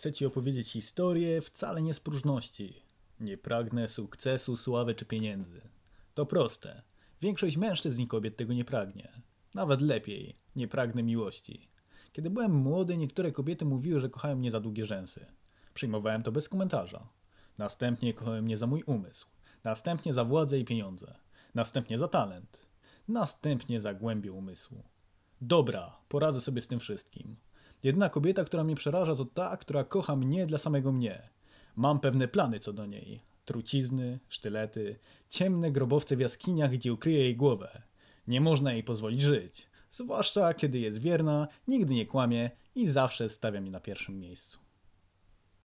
Chcę ci opowiedzieć historię wcale nie z próżności. Nie pragnę sukcesu, sławy czy pieniędzy. To proste. Większość mężczyzn i kobiet tego nie pragnie. Nawet lepiej, nie pragnę miłości. Kiedy byłem młody, niektóre kobiety mówiły, że kochają mnie za długie rzęsy. Przyjmowałem to bez komentarza. Następnie kochały mnie za mój umysł. Następnie za władzę i pieniądze. Następnie za talent. Następnie za głębię umysłu. Dobra, poradzę sobie z tym wszystkim. Jedyna kobieta, która mnie przeraża, to ta, która kocha mnie dla samego mnie. Mam pewne plany co do niej. Trucizny, sztylety, ciemne grobowce w jaskiniach, gdzie ukryje jej głowę. Nie można jej pozwolić żyć. Zwłaszcza kiedy jest wierna, nigdy nie kłamie i zawsze stawia mnie na pierwszym miejscu.